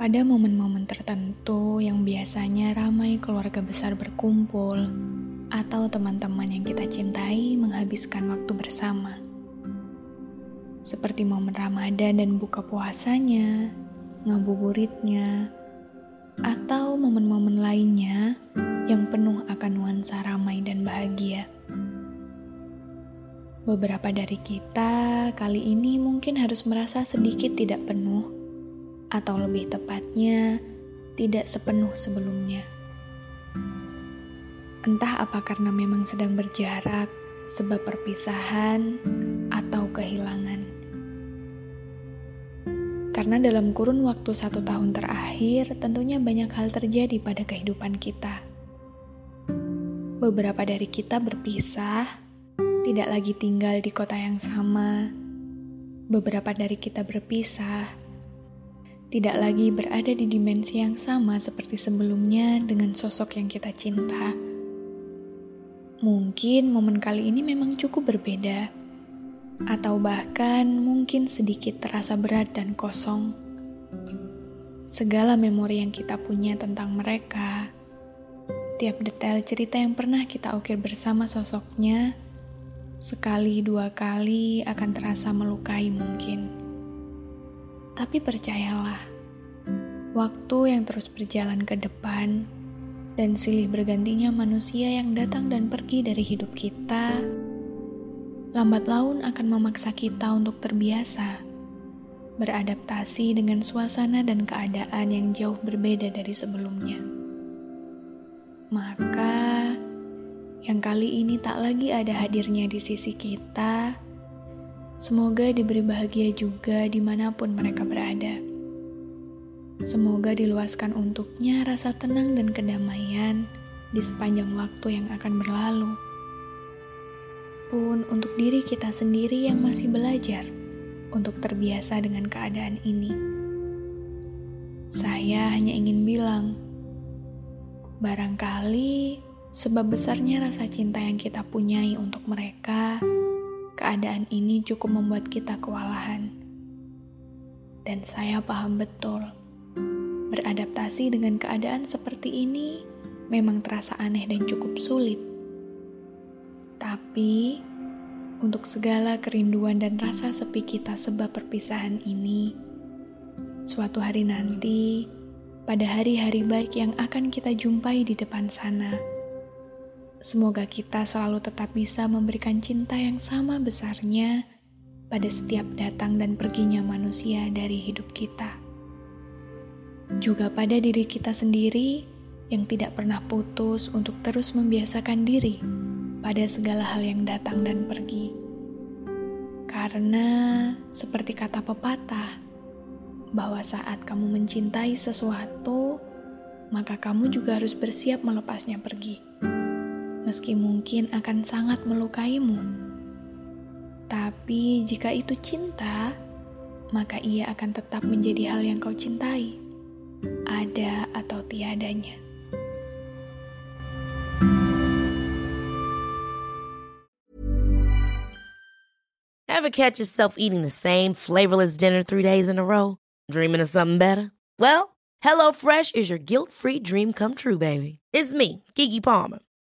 Pada momen-momen tertentu yang biasanya ramai keluarga besar berkumpul atau teman-teman yang kita cintai menghabiskan waktu bersama. Seperti momen Ramadan dan buka puasanya, ngabuburitnya, atau momen-momen lainnya yang penuh akan nuansa ramai dan bahagia. Beberapa dari kita kali ini mungkin harus merasa sedikit tidak penuh, atau lebih tepatnya, tidak sepenuh sebelumnya. Entah apa karena memang sedang berjarak, sebab perpisahan, atau kehilangan. Karena dalam kurun waktu satu tahun terakhir, tentunya banyak hal terjadi pada kehidupan kita. Beberapa dari kita berpisah, tidak lagi tinggal di kota yang sama. Beberapa dari kita berpisah, tidak lagi berada di dimensi yang sama seperti sebelumnya dengan sosok yang kita cinta. Mungkin momen kali ini memang cukup berbeda, atau bahkan mungkin sedikit terasa berat dan kosong. Segala memori yang kita punya tentang mereka, tiap detail cerita yang pernah kita ukir bersama sosoknya, sekali dua kali akan terasa melukai mungkin. Tapi percayalah, waktu yang terus berjalan ke depan dan silih bergantinya manusia yang datang dan pergi dari hidup kita, lambat laun akan memaksa kita untuk terbiasa, beradaptasi dengan suasana dan keadaan yang jauh berbeda dari sebelumnya. Maka, yang kali ini tak lagi ada hadirnya di sisi kita, semoga diberi bahagia juga di mana pun mereka berada. Semoga diluaskan untuknya rasa tenang dan kedamaian di sepanjang waktu yang akan berlalu. Pun untuk diri kita sendiri yang masih belajar untuk terbiasa dengan keadaan ini. Saya hanya ingin bilang, barangkali sebab besarnya rasa cinta yang kita punyai untuk mereka, keadaan ini cukup membuat kita kewalahan. Dan saya paham betul Beradaptasi dengan keadaan seperti ini memang terasa aneh dan cukup sulit. Tapi, untuk segala kerinduan dan rasa sepi kita sebab perpisahan ini, suatu hari nanti, pada hari-hari baik yang akan kita jumpai di depan sana, semoga kita selalu tetap bisa memberikan cinta yang sama besarnya pada setiap datang dan perginya manusia dari hidup kita juga pada diri kita sendiri yang tidak pernah putus untuk terus membiasakan diri pada segala hal yang datang dan pergi. Karena, seperti kata pepatah, bahwa saat kamu mencintai sesuatu, maka kamu juga harus bersiap melepasnya pergi, meski mungkin akan sangat melukaimu. Tapi, jika itu cinta, maka ia akan tetap menjadi hal yang kau cintai ada atau tiadanya. Ever catch yourself eating the same flavorless dinner three days in a row? Dreaming of something better? Well, HelloFresh is your guilt-free dream come true, baby. It's me, Kiki Palmer.